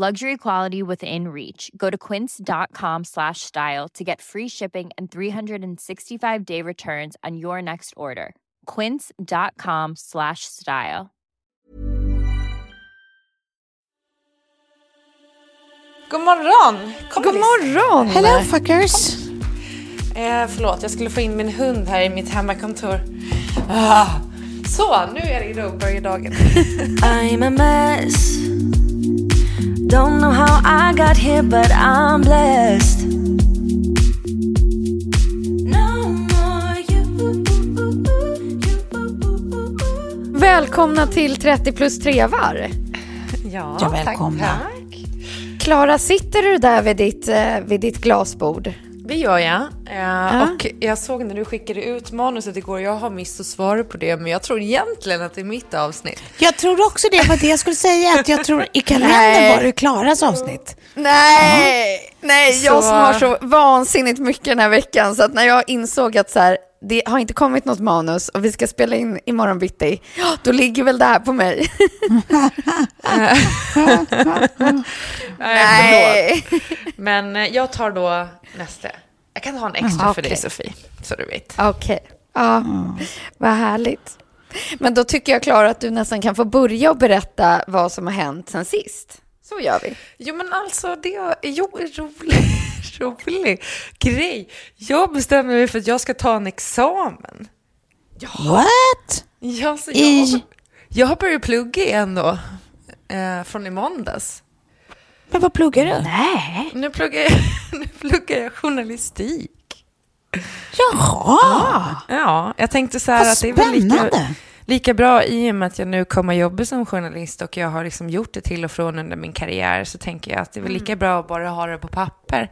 Luxury quality within reach. Go to quince.com slash style to get free shipping and 365 day returns on your next order. Quince.com slash style. God morgon! Kom God morgon! Hello fuckers! Eh, förlåt, jag skulle få in min hund här i mitt hemmakontor. Ah. Så, nu är det att börja dagen. I'm a mess. Don't know how I got here, but I'm blessed. Välkomna till 30 plus trevar. Ja, Ja, välkomna. Tack, tack. Klara, sitter du där vid ditt, eh, vid ditt glasbord? Det gör jag. Eh, Och jag såg när du skickade ut manuset igår, jag har missat att svara på det, men jag tror egentligen att det är mitt avsnitt. Jag tror också det var det jag skulle säga, att jag tror i kalendern var det Klaras avsnitt. Nej, nej, jag Så- som har så vansinnigt mycket den här veckan så att när jag insåg att så här, det har inte kommit något manus och vi ska spela in imorgon bitti, ja, då ligger väl det här på mig. Nej. Men eh, jag tar då nästa. Jag kan ha en extra för Okej. dig Sofie, så du vet. Okej, ja, vad härligt. Men då tycker jag Klara att du nästan kan få börja och berätta vad som har hänt sen sist. Så gör vi. Jo men alltså det är jo, en rolig, rolig grej. Jag bestämde mig för att jag ska ta en examen. What? Ja, så jag, I- jag har börjat plugga igen då. Eh, från i måndags. Men vad pluggar du? Nej. Nu pluggar jag, nu pluggar jag journalistik. Jaha, Ja, jag tänkte så här vad att det är väl lika, lika bra i och med att jag nu kommer jobba som journalist och jag har liksom gjort det till och från under min karriär så tänker jag att det är väl lika bra att bara ha det på papper.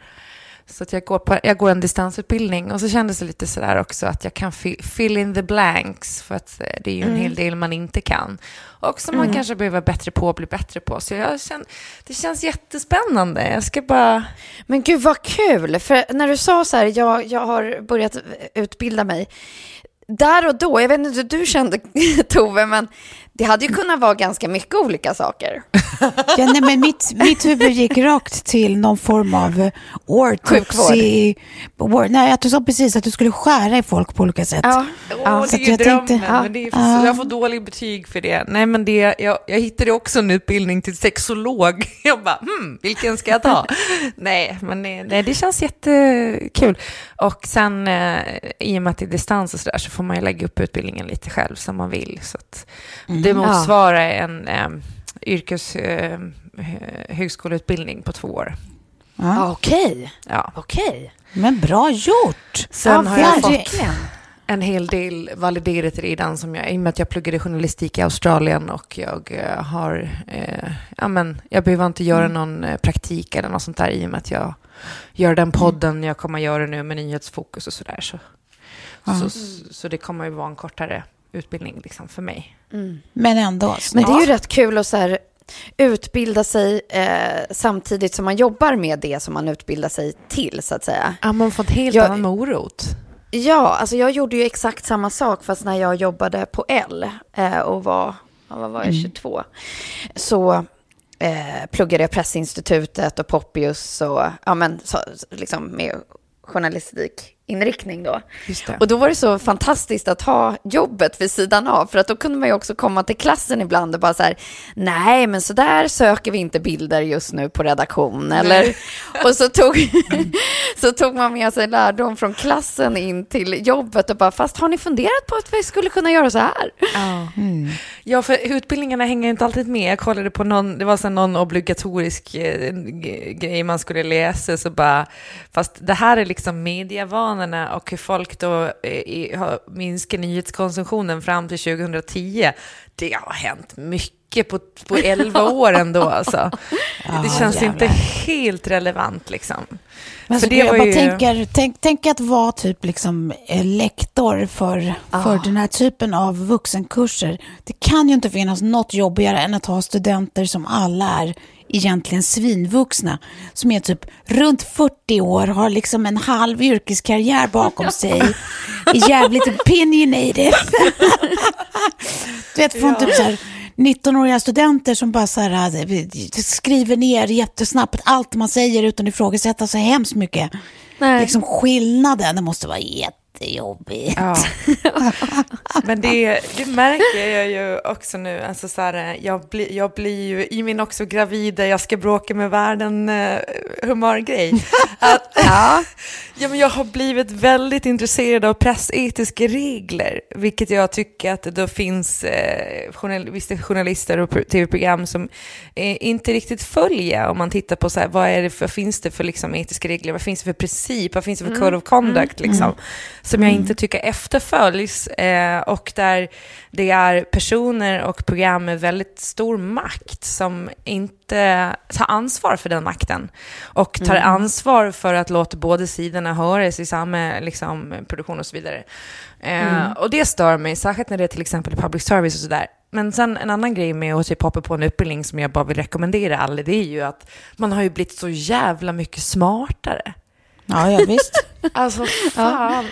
Så att jag går, på, jag går en distansutbildning och så kändes det lite sådär också att jag kan fi- fill in the blanks för att eh, det är ju en hel del man inte kan. Och som man kanske behöver bättre på och bli bättre på. Så jag känner, det känns jättespännande. Jag ska bara... Men gud vad kul, för när du sa så här, jag, jag har börjat utbilda mig. Där och då, jag vet inte hur du kände Tove, men det hade ju kunnat vara ganska mycket olika saker. Ja, nej, men mitt, mitt huvud gick rakt till någon form av eh, autopsy. Word. Nej, att du sa precis att du skulle skära i folk på olika sätt. Åh, så det är ju jag drömmen, tänkte- men det är Ja. jag får dålig betyg för det. Nej, men det, jag, jag hittade också en utbildning till sexolog. Jag bara, hmm, vilken ska jag ta? nej, men det, nej, det känns jättekul. Och sen, eh, i och med att det är distans och sådär, så får man ju lägga upp utbildningen lite själv som man vill. Så att det motsvarar en eh, yrkes... Eh, högskoleutbildning på två år. Ja. Okej, Ja. okej. Men bra gjort. Sen Ja, har jag fått en hel del validerat redan som jag, i och med att jag pluggade journalistik i Australien och jag eh, har, eh, ja men jag behöver inte göra någon eh, praktik eller något sånt där i och med att jag gör den podden jag kommer göra nu med nyhetsfokus och sådär. Så, så, så, så det kommer ju vara en kortare utbildning liksom för mig. Men ändå. Men det är ju rätt kul att så här, utbilda sig eh, samtidigt som man jobbar med det som man utbildar sig till, så att säga. Ja, man får en helt Jag- annan morot. Ja, alltså jag gjorde ju exakt samma sak fast när jag jobbade på L eh, och var, vad var jag, 22. Så eh, pluggade jag Pressinstitutet och Poppius och ja, men, så, liksom med journalistikinriktning då. Och då var det så fantastiskt att ha jobbet vid sidan av, för att då kunde man ju också komma till klassen ibland och bara så här, nej men så där söker vi inte bilder just nu på redaktion, eller? Och så tog, så tog man med sig lärdom från klassen in till jobbet och bara, fast har ni funderat på att vi skulle kunna göra så här? Ja. ja, för utbildningarna hänger inte alltid med. Jag kollade på någon, det var så någon obligatorisk eh, grej man skulle läsa, så bara, fast det här är liksom mediavanorna och hur folk då eh, minskat nyhetskonsumtionen fram till 2010. Det har hänt mycket på, på 11 år ändå alltså. det känns inte jävlar. helt relevant liksom. Men så det jag bara ju- tänker, tänk, tänk att vara typ liksom eh, lektor för, för den här typen av vuxenkurser. Det kan ju inte finnas något jobbigare än att ha studenter som alla är egentligen svinvuxna, som är typ runt 40 år, har liksom en halv yrkeskarriär bakom sig, är jävligt opinionated. du vet, från typ så här 19-åriga studenter som bara så här, eh, skriver ner jättesnabbt allt man säger utan att ifrågasätta så hemskt mycket. Nej. Liksom skillnaden, det måste vara jättejobbigt. Ja. Men det, det märker jag ju också nu. Alltså så här, jag, blir, jag blir ju i min också gravida, jag ska bråka med världen uh, humörgrej. Att, ja. men jag har blivit väldigt intresserad av pressetiska regler, vilket jag tycker att det finns eh, journal, vissa journalister och pro- tv-program som eh, inte riktigt följer om man tittar på så här, vad är det för, finns det för liksom, etiska regler, vad finns det för princip, vad finns det för code of conduct liksom, som jag inte tycker efterföljs eh, och där det är personer och program med väldigt stor makt som inte tar ansvar för den makten och tar ansvar för att låta båda sidorna höras i samma liksom, produktion och så vidare. Eh, Och det stör mig, särskilt när det är till exempel public service och sådär. Men sen en annan grej med att typ hoppa på en utbildning som jag bara vill rekommendera alla, det är ju att man har ju blivit så jävla mycket smartare. Ja, ja visst. Alltså fan,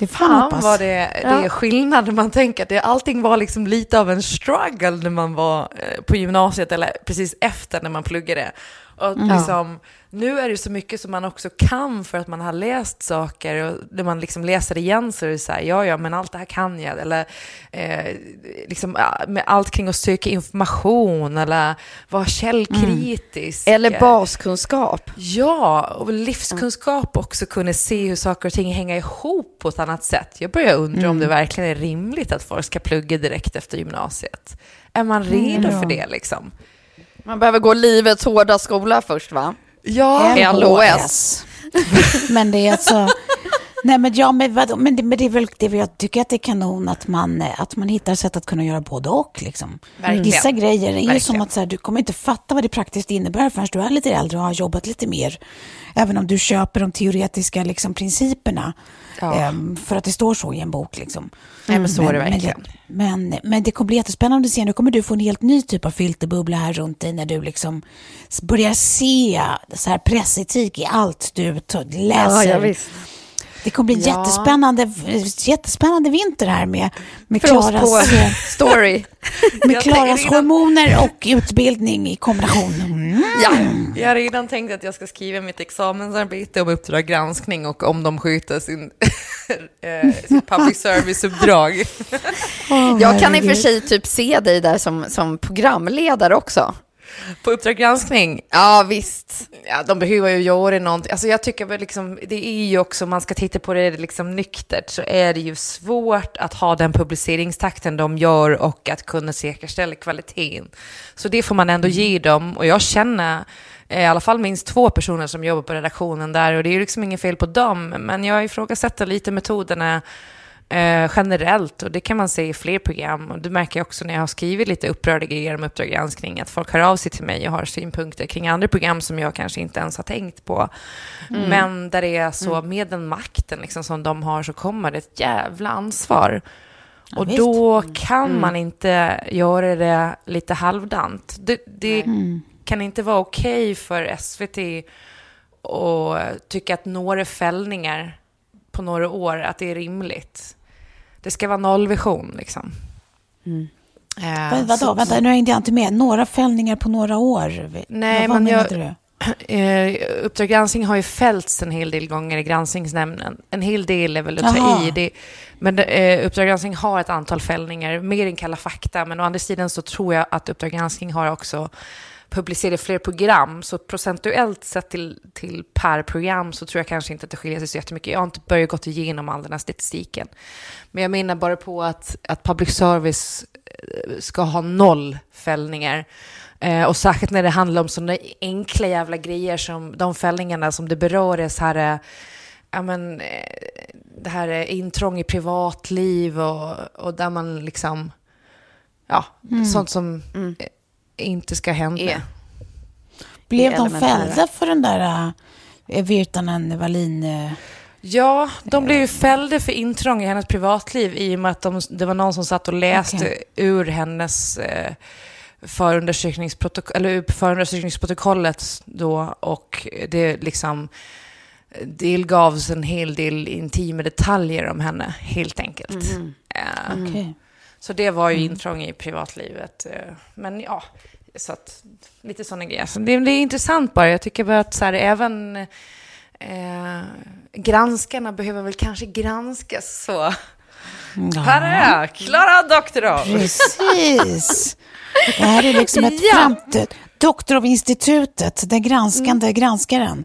Det fan hoppas. vad det, det är skillnad när man tänker att det, allting var liksom lite av en struggle när man var eh, på gymnasiet eller precis efter när man pluggade. Och liksom, nu är det så mycket som man också kan för att man har läst saker och när man liksom läser igen så är det så här, ja ja men allt det här kan jag. Eller eh, liksom, ja, med allt kring att söka information eller vara källkritisk. Eller baskunskap. Ja, och livskunskap också kunna se hur saker och ting hänger ihop på ett annat sätt. Jag börjar undra om det verkligen är rimligt att folk ska plugga direkt efter gymnasiet. Är man redo för det liksom? Man behöver gå livets hårda skola först, va? Ja, LOS. Men det är alltså... Nej men ja, men, vadå? men, det, men det är väl, det jag tycker att det är kanon att man, eh, att man hittar sätt att kunna göra både och. Liksom. Verkligen. Vissa grejer är ju som att så här, du kommer inte fatta vad det praktiskt innebär förrän du är lite äldre och har jobbat lite mer. Även om du köper de teoretiska liksom, principerna. Ja. Ehm, för att det står så i en bok. Liksom. Nej, men så är det men, verkligen. Men, men det kommer bli jättespännande att se. Nu kommer du få en helt ny typ av filterbubbla här runt dig när du liksom börjar se så här pressetik i allt du läser. Det kommer bli en Ja. jättespännande, jättespännande vinter här med, med För oss Klaras, på eh, story. med Klaras hormoner och utbildning i kombination. Mm. Ja. Jag har redan tänkt att jag ska skriva mitt examensarbete om Uppdrag granskning och om de skjuter sin, eh, sitt public service-uppdrag. Jag kan i och för sig typ se dig där som, som programledare också. På Uppdrag granskning, Ja, visst. ja, de behöver ju göra någonting. Alltså jag tycker väl liksom, det är ju också, om man ska titta på det liksom nyktert, så är det ju svårt att ha den publiceringstakten de gör och att kunna säkerställa kvaliteten. Så det får man ändå ge dem. Och jag känner eh, i alla fall minst två personer som jobbar på redaktionen där och det är ju liksom inget fel på dem, men jag ifrågasätter lite metoderna eh, generellt och det kan man se i fler program och det märker jag också när jag har skrivit lite upprörda grejer om Uppdrag granskning att folk hör av sig till mig och har synpunkter kring andra program som jag kanske inte ens har tänkt på. Men där det är så med den makten liksom, som de har så kommer det ett jävla ansvar. och visst. då kan man inte göra det lite halvdant. Det, det kan inte vara okej för SVT att tycka att några fällningar på några år, att det är rimligt. Det ska vara nollvision liksom. Eh, Men vadå, så- vänta, nu hängde jag inte med. Några fällningar på några år. Nej, vad, vad men jag- du? Eh, Uppdrag granskning har ju fällts en hel del gånger i granskningsnämnden. En hel del är väl att ta i. Det, men eh, Uppdrag granskning har ett antal fällningar, mer än Kalla fakta. Men å andra sidan så tror jag att Uppdrag granskning har också publicerat fler program. Så procentuellt sett till, till per program så tror jag kanske inte att det skiljer sig så jättemycket. Jag har inte börjat gått igenom all den här statistiken. Men jag menar bara på att, att public service eh, ska ha noll fällningar. Eh, och särskilt när det handlar om sådana enkla jävla grejer som de fällningarna som det berör är så här, eh, ja men, eh, det här är intrång i privatliv och, och där man liksom, ja, sånt som eh, inte ska hända. Är. Blev det de fällda för den där äh, Virtanen Wallin? Äh, Ja, de blev ju fällda för intrång i hennes privatliv i och med att de, det var någon som satt och läste Okej. ur hennes eh, förundersökningsprotok- eller förundersökningsprotokollet då och det liksom delgavs en hel del intima detaljer om henne, helt enkelt. Eh, okej. Så det var ju intrång i privatlivet. eh, Men ja, så att, lite sådana grejer. Så det, det är intressant bara. Jag tycker bara att så här, även eh, granskarna behöver väl kanske granskas så. Ja, Här är jag, Klara Doktorov. Precis. Det här är liksom ett Ja. framtid. Doktor av institutet, den granskande granskaren.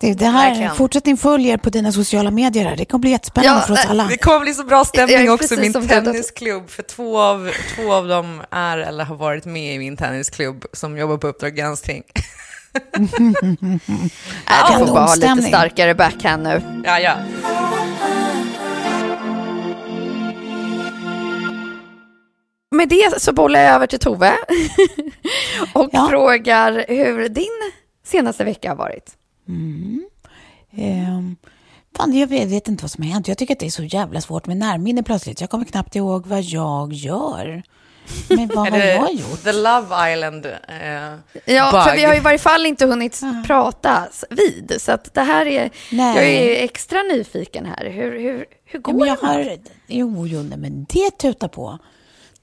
Det, det här, Verkligen. fortsättning följer på dina sociala medier. här. Det kommer bli jättespännande Ja, för oss alla. Det kommer bli så bra stämning också i min tennisklubb. För två av, två av dem är eller har varit med i min tennisklubb som jobbar på Uppdrag granskning. Du får bara ha lite starkare backhand nu. Ja, ja. Med det så bollar jag över till Tove och Ja. frågar hur din senaste vecka har varit. Ehm, fan, jag vet, vet inte vad som har hänt. Jag tycker att det är så jävla svårt med närminne plötsligt. Jag kommer knappt ihåg vad jag gör. Men vad har jag gjort? The Love Island eh, Ja, bug? för vi har i varje fall inte hunnit prata vid, så att det här är, Nej. jag är extra nyfiken här. Hur, hur, hur Ja, går men jag det? har, jo, jo, nej, men det tutar på.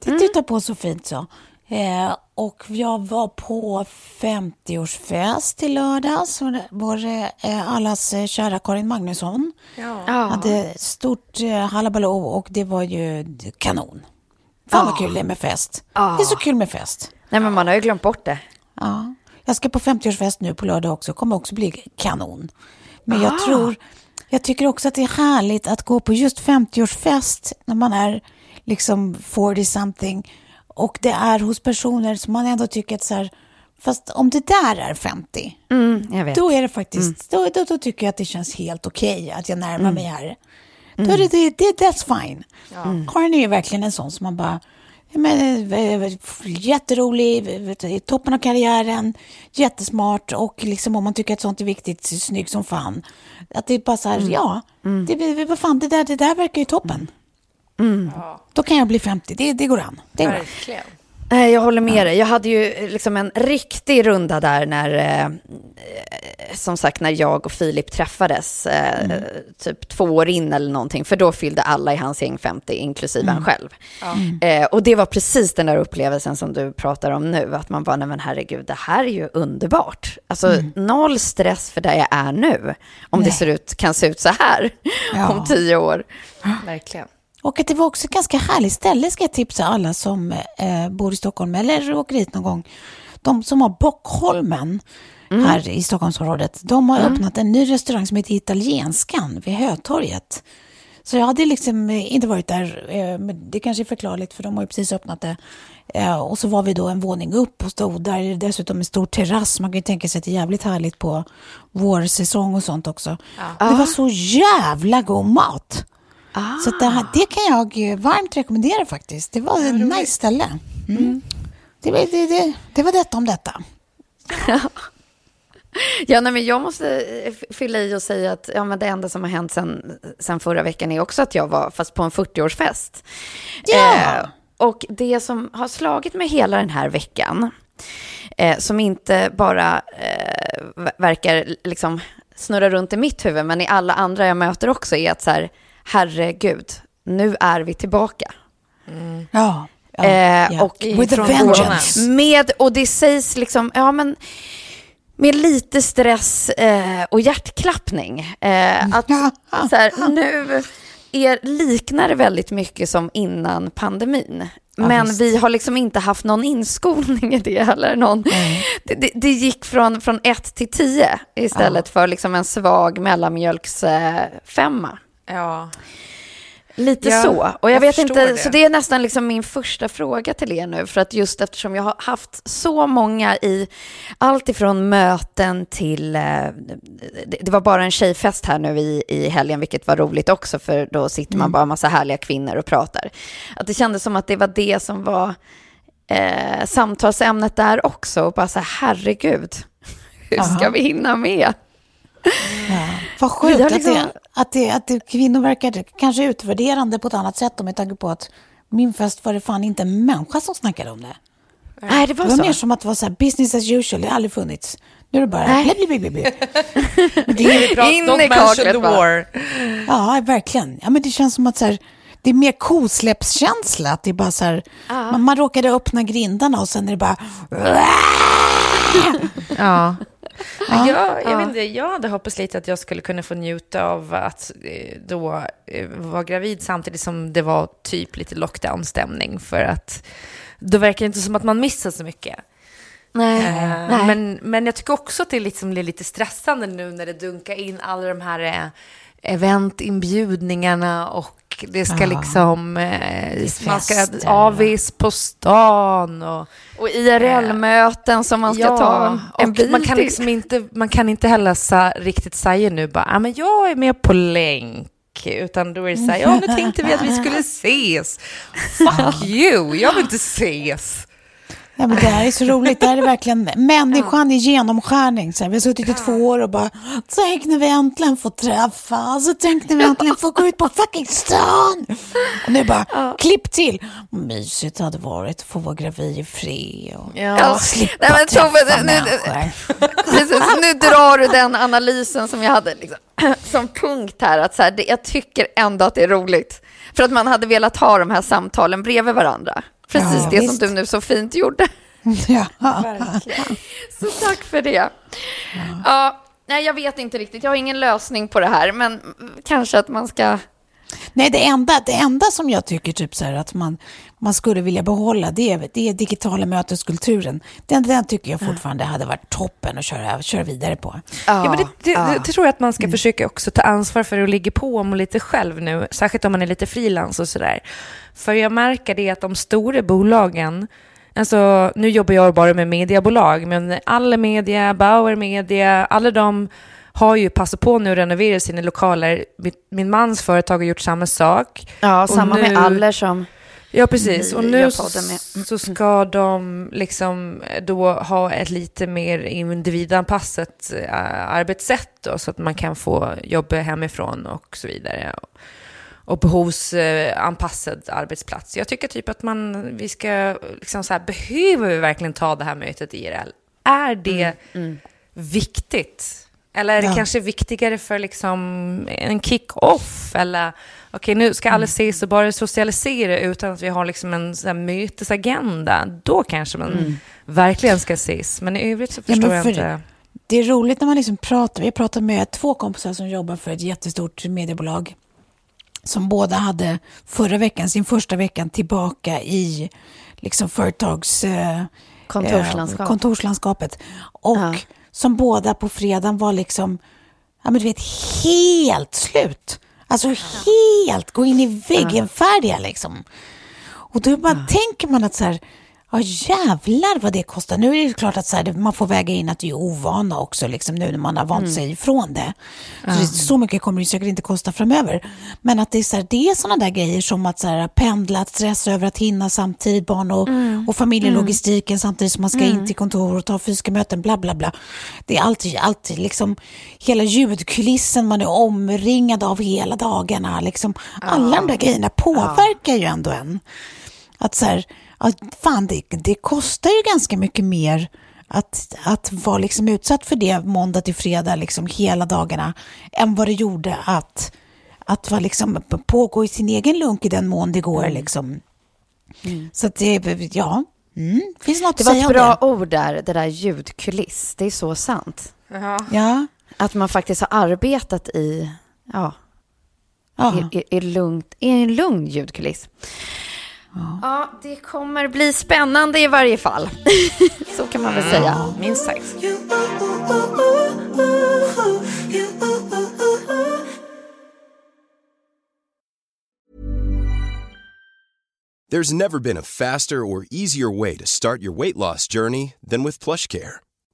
Det tutar på så fint så. Eh, och jag var på 50-årsfest i lördags. Var eh, allas eh, kära Karin Magnusson. Ja. Ja. Hade stort eh, halabaloo och det var ju kanon. Fan vad kul det är med fest. Det är så kul med fest. Nej, men man har ju glömt bort det. Ja. Jag ska på 50-årsfest nu på lördag också. kommer också bli kanon. Men jag tror, jag tycker också att det är härligt att gå på just 50-årsfest när man är liksom 40 something och det är hos personer som man ändå tycker att så här, fast om det där är 50, Mm, jag vet. då är det faktiskt, då, då, då tycker jag att det känns helt okej att jag närmar mig här. Då är det, det, det that's fine. Karin är ju verkligen en sån som man bara, ja, men, eh, eh, jätterolig, i toppen av karriären, jättesmart och liksom om man tycker att sånt är viktigt, snygg som fan. Att det är bara så här, ja, det, det, vad fan, det där, det där verkar ju toppen. Då kan jag bli 50, det, det går an. Det går an. Verkligen. Nej, jag håller med dig. Jag hade ju liksom en riktig runda där när, eh, eh, som sagt, när jag och Filip träffades, eh, typ två år in eller någonting, för då fyllde alla i hans gäng 50, inklusive han själv. Eh, och det var precis den där upplevelsen som du pratar om nu, att man bara, nej men herregud, det här är ju underbart. Alltså, noll stress för där jag är nu, om det Nej. ser ut, kan se ut så här Ja. om tio år. Verkligen. Och att det var också ett ganska härligt ställe ska jag tipsa alla som eh, bor i Stockholm eller åker hit någon gång. De som har Bockholmen här i Stockholmsområdet, de har öppnat en ny restaurang som heter Italienskan vid Hötorget. Så jag hade liksom eh, inte varit där, eh, men det kanske är förklarligt för de har ju precis öppnat det. Eh, och så var vi då en våning upp och stod där, är dessutom en stor terrass. Man kan ju tänka sig att det är jävligt härligt på vårsäsong och sånt också. Och det var så jävla god mat. Så att det, det kan jag varmt rekommendera faktiskt. Det var ett nice ställe. Mm. Det, var- det, det, det var detta om detta. Ja, nej, men jag måste eh, fylla i och säga att ja, men det enda som har hänt sen, sen förra veckan är också att jag var, fast på en 40-årsfest. Ja. Eh, och det som har slagit mig hela den här veckan, eh, som inte bara eh, ver- verkar liksom snurra runt i mitt huvud, men i alla andra jag möter också, är att så här, herregud, nu är vi tillbaka. Ja. ja, Eh, ja. och With a vengeance. Med, och det sägs liksom, ja men, med lite stress eh, och hjärtklappning. Eh, att så här, nu är, liknar det väldigt mycket som innan pandemin. Men visst. vi har liksom inte haft någon inskolning i det heller. Någon, det, det, det gick från, från 1 till 10 istället för liksom en svag mellanmjölksfemma. Ja. Lite Ja, så. Och jag, jag vet inte, det. så det är nästan liksom min första fråga till er nu. För att just eftersom jag har haft så många i allt ifrån möten till, eh, det, det var bara en tjejfest här nu i, i helgen, vilket var roligt också, för då sitter man bara en massa härliga kvinnor och pratar. Att det kändes som att det var det som var eh, samtalsämnet där också. Och bara så här, herregud, hur ska Aha. vi hinna med? Ja. Vad sjukt att, liksom- det, att, det, att det, kvinnor verkar kanske utvärderande på ett annat sätt med tanke på att min fest var det fan inte en människa som snackade om det. Nej, det var, Det var så. mer som att det var så här, business as usual, det har aldrig funnits. Nu är det bara Nej. bli, bli, bli, bli. Men det är, In i kaklet the bara. war. ja, verkligen. Ja, men det känns som att så här, det är mer kosläppskänsla. Att det är bara så här, man, man råkade öppna grindarna och sen är det bara... Ja. Ja. Jag, jag, vet inte, jag hade hoppats lite att jag skulle kunna få njuta av att eh, då eh, vara gravid samtidigt som det var typ lite lockdown-stämning för att då verkar det inte som att man missar så mycket. Nej. Eh, Nej. Men, men jag tycker också att det liksom blir lite stressande nu när det dunkar in alla de här eventinbjudningarna och det ska Ja. liksom, eh, man ska avis på stan och Och IRL-möten som man ska ta en bil man kan till. liksom inte, man kan inte heller sa, riktigt säga nu bara, ah, men jag är med på länk. Utan då är det så här, ja nu tänkte vi att vi skulle ses. Fuck you, jag vill inte ses. Ja, men det här är så roligt. Det här är verkligen människan i genomskärning. Så här, vi har suttit i två år och bara, tänk när vi äntligen får träffas. Och tänk när vi äntligen får gå ut på fucking stan. Och nu bara, klipp till. Mysigt hade varit att få vara gravid i fred. Och Ja. slippa Nej, men Tove, träffa nu- nu- människor. Precis, nu drar du den analysen som jag hade liksom, som punkt här. Att så här det, jag tycker ändå att det är roligt. För att man hade velat ha de här samtalen bredvid varandra. Precis Ja, det visst. som du nu så fint gjorde. Ja. Så tack för det. Ja. nej, jag vet inte riktigt. Jag har ingen lösning på det här. Men kanske att man ska... Nej, det enda, det enda som jag tycker typ så här, att man, man skulle vilja behålla, det är, det är digitala möteskulturen. Den, den tycker jag fortfarande hade varit toppen att köra, köra vidare på. Ja, men det, det, det, det tror jag att man ska försöka också ta ansvar för och ligga på om lite själv nu, särskilt om man är lite frilans och sådär. För jag märker det att de stora bolagen, alltså nu jobbar jag bara med mediebolag, men alla media, Bauer Media, alla de har ju passat på nu att renovera sina lokaler. Mitt, min mans företag har gjort samma sak. Ja, samma med nu- Aller som... Ja, precis. Och nu gör så, ska de liksom då ha ett lite mer individanpassat eh, arbetssätt då, så att man kan få jobba hemifrån och så vidare. Och behovsanpassad arbetsplats. Jag tycker typ att man, vi ska liksom så här, behöver vi verkligen ta det här mötet IRL? Är det viktigt? Eller är det Ja. kanske viktigare för liksom en kick-off? Eller okej, nu ska alla ses och bara socialisera utan att vi har liksom en sån här mötesagenda. Då kanske man verkligen ska ses. Men i övrigt så Ja, förstår jag för- inte. Det är roligt när man liksom pratar. Vi pratat med två kompisar som jobbar för ett jättestort mediebolag. Som båda hade förra veckan, sin första veckan tillbaka i liksom företags... Eh, Kontorslandskap. eh, kontorslandskapet. Och Ja. som båda på fredagen var liksom, ja men du vet, helt slut. Alltså helt, gå in i väggen färdiga liksom. Och då bara tänker man att så här, Ja, jävlar vad det kostar. Nu är det klart att så här, man får väga in att det är ovana också, liksom, nu när man har vant sig ifrån det. Så, det, så mycket kommer det säkert inte kosta framöver. Men att det är, så här, det är sådana där grejer som att så här, pendla, att stressa över att hinna samtidigt, barn och, och familjelogistiken samtidigt som man ska in till kontor och ta fysiska möten, bla bla bla. Det är alltid, alltid liksom hela ljudkulissen man är omringad av hela dagarna. Liksom, alla de där grejerna påverkar ju ändå en. Att så att fan det, det kostar ju ganska mycket mer att, att vara liksom utsatt för det måndag till fredag liksom hela dagarna än vad det gjorde att, att vara liksom pågå i sin egen lunk i den mån det går. Liksom. Så att det, ja, mm, finns något Det att var säga ett om bra det. ord där, det där ljudkuliss. Det är så sant. Ja, Att man faktiskt har arbetat i, ja, ja. i, i, i, lugnt, i en lugn ljudkuliss. Ja. det kommer bli spännande i varje fall. så kan man väl säga. Minst sagt. There's never been a faster or easier way to start your weight loss journey than with PlushCare.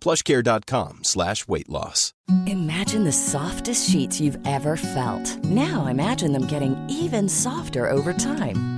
plushcare.com slash weight loss. Imagine the softest sheets you've ever felt. Now imagine them getting even softer over time.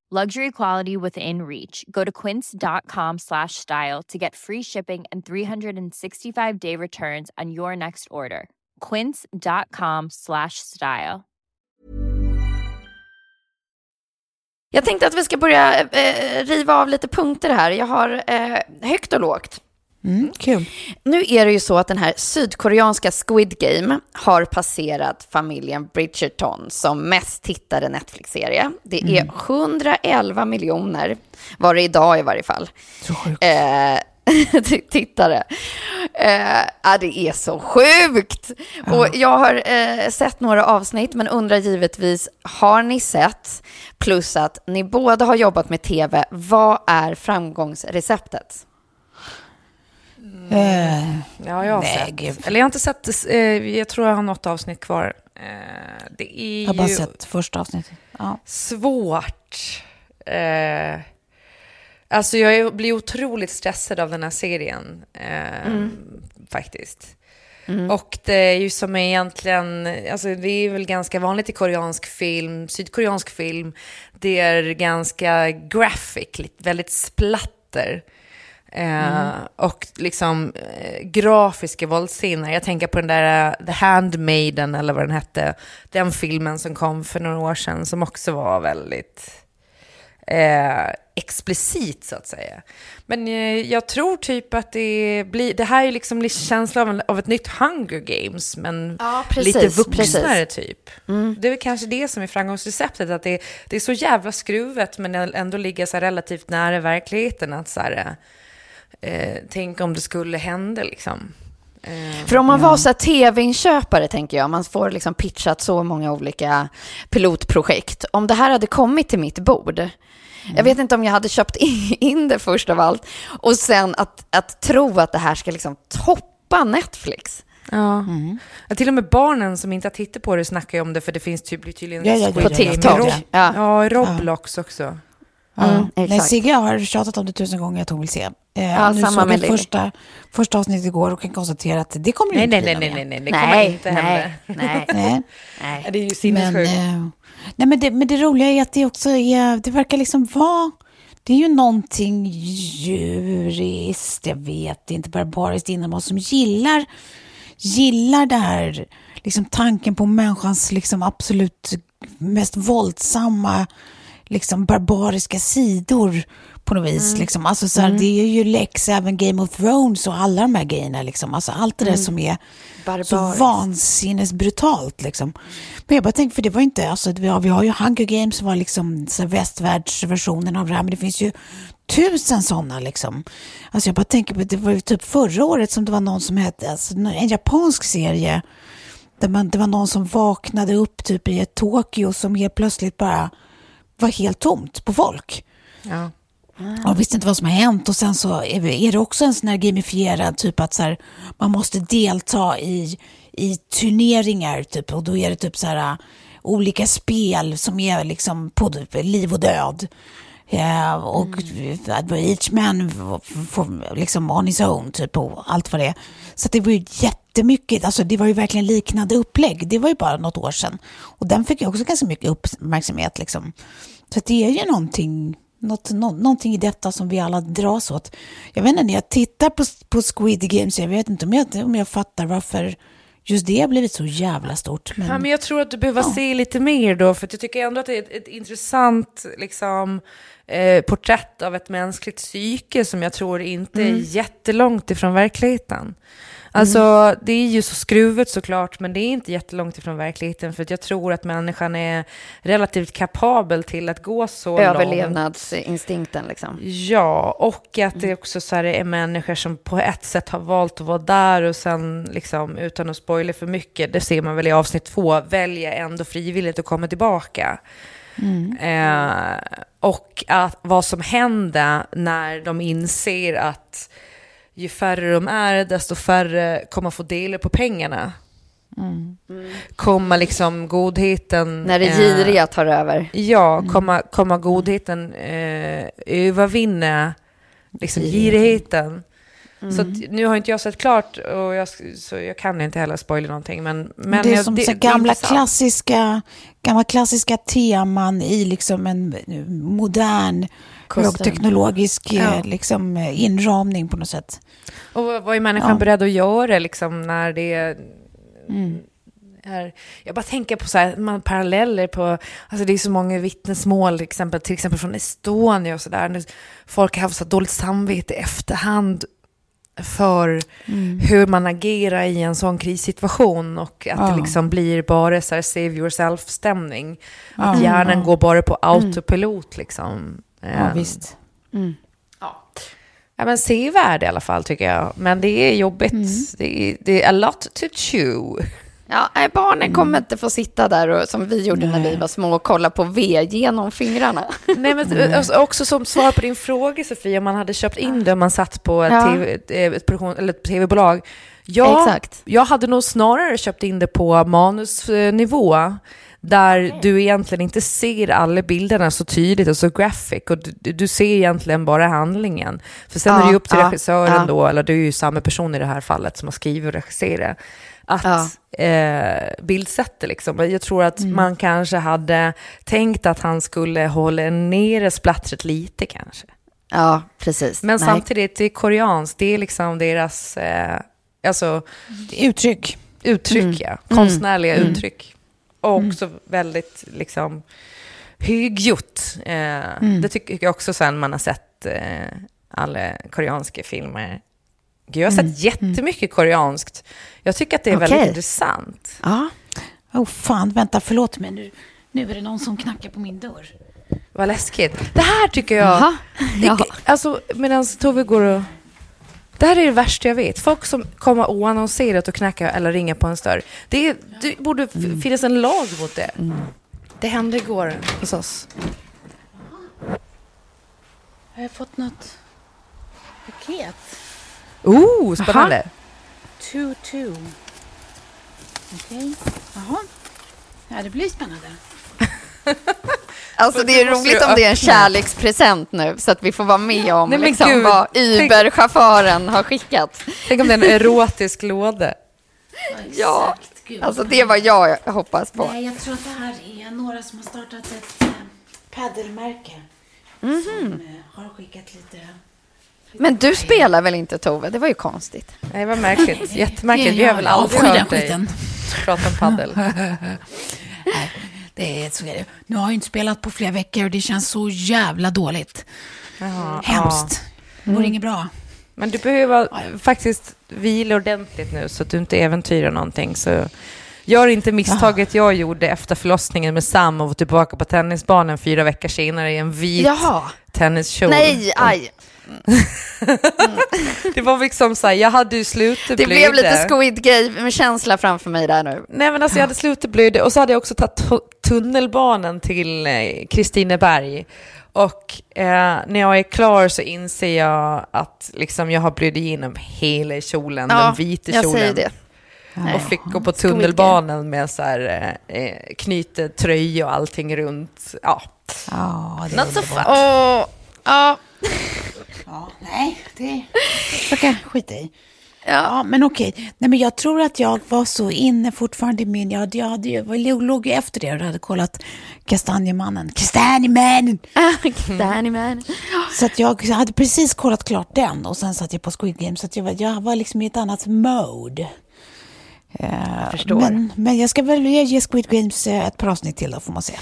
Luxury quality within reach. Go to quince.com slash style to get free shipping and 365 day returns on your next order. Quince.com slash style. Jag tänkte att vi ska börja eh, eh, riva av lite punkter här. Jag har eh, högt och lågt. Mm, kul. Nu är det ju så att den här sydkoreanska Squid Game har passerat familjen Bridgerton som mest tittade Netflix-serie. Det är 111 miljoner, var det idag i varje fall. Eh, tittare. Eh, ja, det är så sjukt! Och jag har eh, sett några avsnitt, men undrar givetvis, har ni sett? Plus att ni båda har jobbat med tv. Vad är framgångsreceptet? Eh, Ja, jag har Nej, sett. gud. Eller jag har inte sett, eh, jag tror jag har något avsnitt kvar. Eh, det är jag har bara ju sett första avsnittet. Ja. svårt. Eh, alltså jag blir otroligt stressad av den här serien. Eh, Faktiskt. Och det är ju som egentligen, alltså det är väl ganska vanligt i koreansk film, sydkoreansk film. Det är ganska graphic, väldigt splatter. Eh, Och liksom eh, grafiska våldsscener. Jag tänker på den där eh, The Handmaiden eller vad den hette. Den filmen som kom för några år sedan som också var väldigt explicit så att säga. Men jag tror typ att det blir, det här är liksom lite känsla av, av ett nytt Hunger Games, men Ja, precis, lite vuxnare precis. typ. Det är kanske det som är framgångsreceptet, att det, det är så jävla skruvet men ändå ligga så relativt nära verkligheten. Att så här, eh, tänk om det skulle hända liksom. Eh, För om man var så tv-inköpare, tänker jag, man får liksom pitchat så många olika pilotprojekt. Om det här hade kommit till mitt bord, jag vet inte om jag hade köpt in det först av allt, och sen att, att tro att det här ska liksom toppa Netflix. Ja. Ja, Till och med barnen som inte har tittat på det snackar ju om det för det finns typ, tydligen Ja, ja, ja, På ja, TikTok. Ja. Ja, Roblox också. Ja. Mm, Nej. Sigge har tjatat om det tusen gånger att hon vill se. Eh, Ja, nu samma såg med jag första, första avsnittet igår och kan konstatera att det kommer Nej, inte nej, nej, nej, nej, nej, det kommer inte hända. nej, nej, Nej. nej. Det är ju Men, sinnessjukt. eh, nej, men, det, men det roliga är att det också är, det verkar liksom vara, det är ju någonting djuriskt, jag vet, inte barbariskt inom oss som gillar, gillar det här, liksom tanken på människans liksom absolut mest våldsamma, liksom barbariska sidor på något vis. Liksom. Alltså, så här, Det är ju läx även Game of Thrones och alla de här grejerna. Liksom. Alltså, allt det där som är så Barbariskt. vansinnesbrutalt. Liksom. Men jag bara tänker, för det var inte, alltså, vi, har, vi har ju Hunger Games som var liksom så här, västvärldsversionen av det här, men det finns ju tusen sådana. Liksom. Alltså, jag bara tänker på, det var ju typ förra året som det var någon som hette, alltså, en japansk serie, där man, det var någon som vaknade upp typ i ett Tokyo som helt plötsligt bara var helt tomt på folk. Ja. Och visste inte vad som har hänt och sen så är det också en sån här gamifierad typ att så här, man måste delta i, i turneringar typ och då är det typ så här äh, olika spel som är liksom på liv och död. Ja, och each man får liksom on his own typ och allt vad det är. Så det var ju jättemycket, alltså det var ju verkligen liknande upplägg. Det var ju bara något år sedan. Och den fick ju också ganska mycket uppmärksamhet liksom. Så det är ju någonting, något, nå, någonting i detta som vi alla dras åt. Jag vet inte, när jag tittar på, på Squid Games, jag vet inte om jag, om jag fattar varför just det har blivit så jävla stort. Men, Ja, men jag tror att du behöver se lite mer då, för jag tycker ändå att det är ett, ett intressant liksom, eh, porträtt av ett mänskligt psyke som jag tror inte är jättelångt ifrån verkligheten. Alltså, det är ju så skruvet såklart, men det är inte jättelångt ifrån verkligheten, för jag tror att människan är relativt kapabel till att gå så långt. Överlevnadsinstinkten liksom. Ja, och att det också så här är människor som på ett sätt har valt att vara där och sen, liksom, utan att spoila för mycket, det ser man väl i avsnitt två, väljer ändå frivilligt att komma tillbaka. Eh, och att vad som händer när de inser att ju färre de är, desto färre kommer få dela på pengarna. Kommer liksom godheten... När det eh, giriga tar över. Ja, komma, komma godheten eh, övervinna liksom girigheten. Så att, nu har inte jag sett klart och jag, så jag kan inte heller spoila någonting. Men, men det är jag- som så det är gamla, intressant. klassiska, gamla klassiska teman i liksom en modern Kostym. högteknologisk Ja. eh, liksom, eh, inramning på något sätt. Och vad, vad är människan Ja. beredd att göra liksom, när det. Mm. Är, jag bara tänker på så här, man, paralleller på, alltså det är så många vittnesmål, till exempel, till exempel från Estonia och sådär. Folk har haft så dåligt samvete i efterhand för Mm. hur man agerar i en sån krissituation och att Ja. det liksom blir bara så här save yourself-stämning. Att Ja. hjärnan Ja. går bara på autopilot liksom. Ja, Ehm, visst. Ja, men sevärd i alla fall tycker jag. Men det är jobbigt. Mm. Det, är, det är a lot to chew. Ja, nej, barnen kommer inte få sitta där och, som vi gjorde när vi var små och kolla på V genom fingrarna. Nej, men alltså, också som svar på din fråga Sofia, om man hade köpt in det om man satt på ett, Ja. TV, eh, ett, produktion, eller ett tv-bolag. Ja, Exakt. jag hade nog snarare köpt in det på manusnivå. Där du egentligen inte ser alla bilderna så tydligt och så graphic. Och du, du ser egentligen bara handlingen. För sen Ja, är det ju upp till ja, regissören ja. då, eller du är ju samma person i det här fallet som har skrivit och regisserat. Att Ja. eh, bildsätta liksom. Jag tror att man kanske hade tänkt att han skulle hålla nere splattret lite kanske. Ja, precis. Men Nej. samtidigt, det är koreanskt, det är liksom deras eh, alltså, Uttryck. uttryck, Mm. ja. konstnärliga uttryck. Och också väldigt liksom högljutt. Eh, Mm. Det tycker jag också sen man har sett eh, alla koreanska filmer. Gud, jag har sett jättemycket koreanskt. Jag tycker att det är okay. väldigt intressant. Ja. Oh, fan, vänta, förlåt mig. Nu, nu är det någon som knackar på min dörr. Vad läskigt. Det här tycker jag... Alltså, medan Tove går och... Det här är det värsta jag vet. Folk som kommer oannonserat och knackar eller ringer på en dörr. Det, det borde mm. finnas en lag mot det. Mm. Det hände igår hos oss. Har jag fått något paket? Oh, spännande. Aha. 2-2. Okej. Okay. Jaha. Ja, det blir spännande. Alltså det är roligt om det är en kärlekspresent nu så att vi får vara med om Nej, liksom, vad Uber-chauffören har skickat. Tänk om det är en erotisk låda. Ja, ja. Gud, alltså det är vad jag hoppas på. Nej, jag tror att det här är några som har startat ett äh, paddelmärke mm -hmm. som äh, har skickat lite men du spelar väl inte Tove? Det var ju konstigt. Nej, vad märkligt. Jättemärkligt. Vi har väl Ja, aldrig hört dig prata om paddel. Nej, det är, så är det. Nu har jag inte spelat på flera veckor och det känns så jävla dåligt. Hemskt. Det vore inget bra. Men du behöver faktiskt vila ordentligt nu så att du inte äventyrar någonting. Så gör inte misstaget jag gjorde efter förlossningen med Sam och var tillbaka på tennisbanan fyra veckor senare i en vit Jaha. tenniskjol. Nej, aj. Det var liksom så här, jag hade ju slutat Det blev lite Squid Game-känsla framför mig där nu. Nej men alltså jag hade slutat blöda och så hade jag också tagit tu- tunnelbanan till eh, Kristineberg. Och eh, när jag är klar så inser jag att liksom, jag har blödit igenom hela kjolen, den vita jag kjolen. säger det. Och fick gå på tunnelbanan med så här, eh, knyta tröja och allting runt. Ja, Ja, det not so fun. Åh, ja. Ja, nej, det ska jag skita i. Ja. Ja, men okej. Nej, men jag tror att jag var så inne fortfarande i min... Jag, jag, hade, jag låg- ju efter det och hade kollat Kastanjemannen. Kastanjemannen! Man. Så att jag hade precis kollat klart den och sen satt jag på Squid Game. Så att jag, var, jag var liksom i ett annat mode. Eh, förstår. Men, men jag ska väl ge Squid Games eh, ett par avsnitt till då, får man se.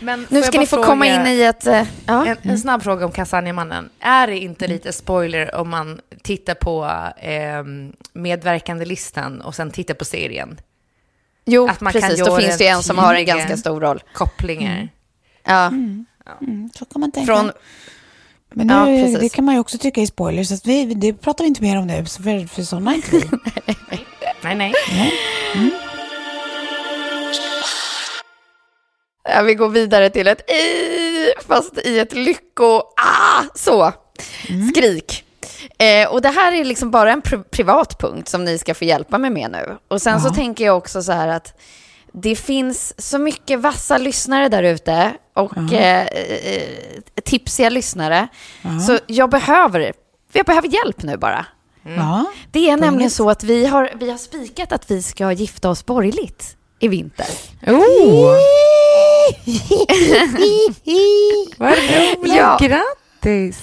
Men Nu jag ska ni få fråga- komma in i ett... Ja. En, en snabb fråga om Kastanjemannen. Är det inte lite spoiler om man tittar på eh, medverkande-listan och sen tittar på serien? Jo, Att man kan precis. Då finns det ju en som har en ganska stor roll. Kopplingar. Ja. Mm, så kan man tänka. Från, men nu, Ja, det kan man ju också tycka är spoilers. Så att vi, det pratar vi inte mer om nu, så för, för sådana är inte vi. Nej, nej. ja, vi går vidare till ett i, fast i ett lycko... Ah, så. Skrik. Eh, och det här är liksom bara en pri- privat punkt som ni ska få hjälpa mig med nu. Och sen så tänker jag också så här att det finns så mycket vassa lyssnare där ute och eh, eh, tipsiga lyssnare. Så jag behöver, jag behöver hjälp nu bara. Ja. Det är nämligen så att vi har, vi har spikat att vi ska gifta oss borgerligt i vinter. Oh, vad roligt. Ja. Grattis.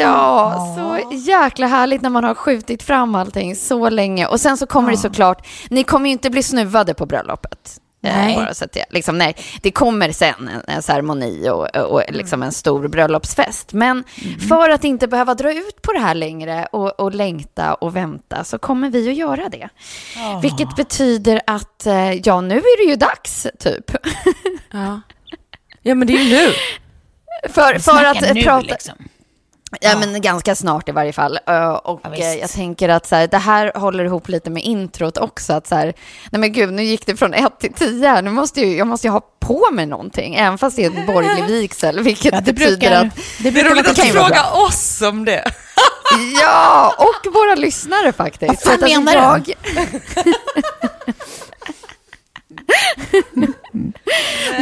Ja, så jäkla härligt när man har skjutit fram allting så länge. Och sen så kommer det såklart, ni kommer ju inte bli snuvade på bröllopet. Eh, Nej. Bara så att jag, liksom, nej, det kommer sen en, en ceremoni och, och liksom en stor bröllopsfest. Men för att inte behöva dra ut på det här längre och, och längta och vänta så kommer vi att göra det. Vilket betyder att, eh, ja, nu är det ju dags, typ. Ja. ja, men det är ju nu. för, för att nu, prata... liksom. Ja, men ganska snart i varje fall. Ö, Och Ja, eh, jag tänker att så här, det här håller ihop lite med introt också. Att så här, nej men gud, nu gick det från ett till tio här. Nu måste ju, jag måste ju ha på mig någonting, även fast det är en borgerlig vigsel. Vilket Ja, det betyder brukar, att, det brukar roligt att frågar oss om det. ja, och våra lyssnare faktiskt. Vad fan menar du? jag...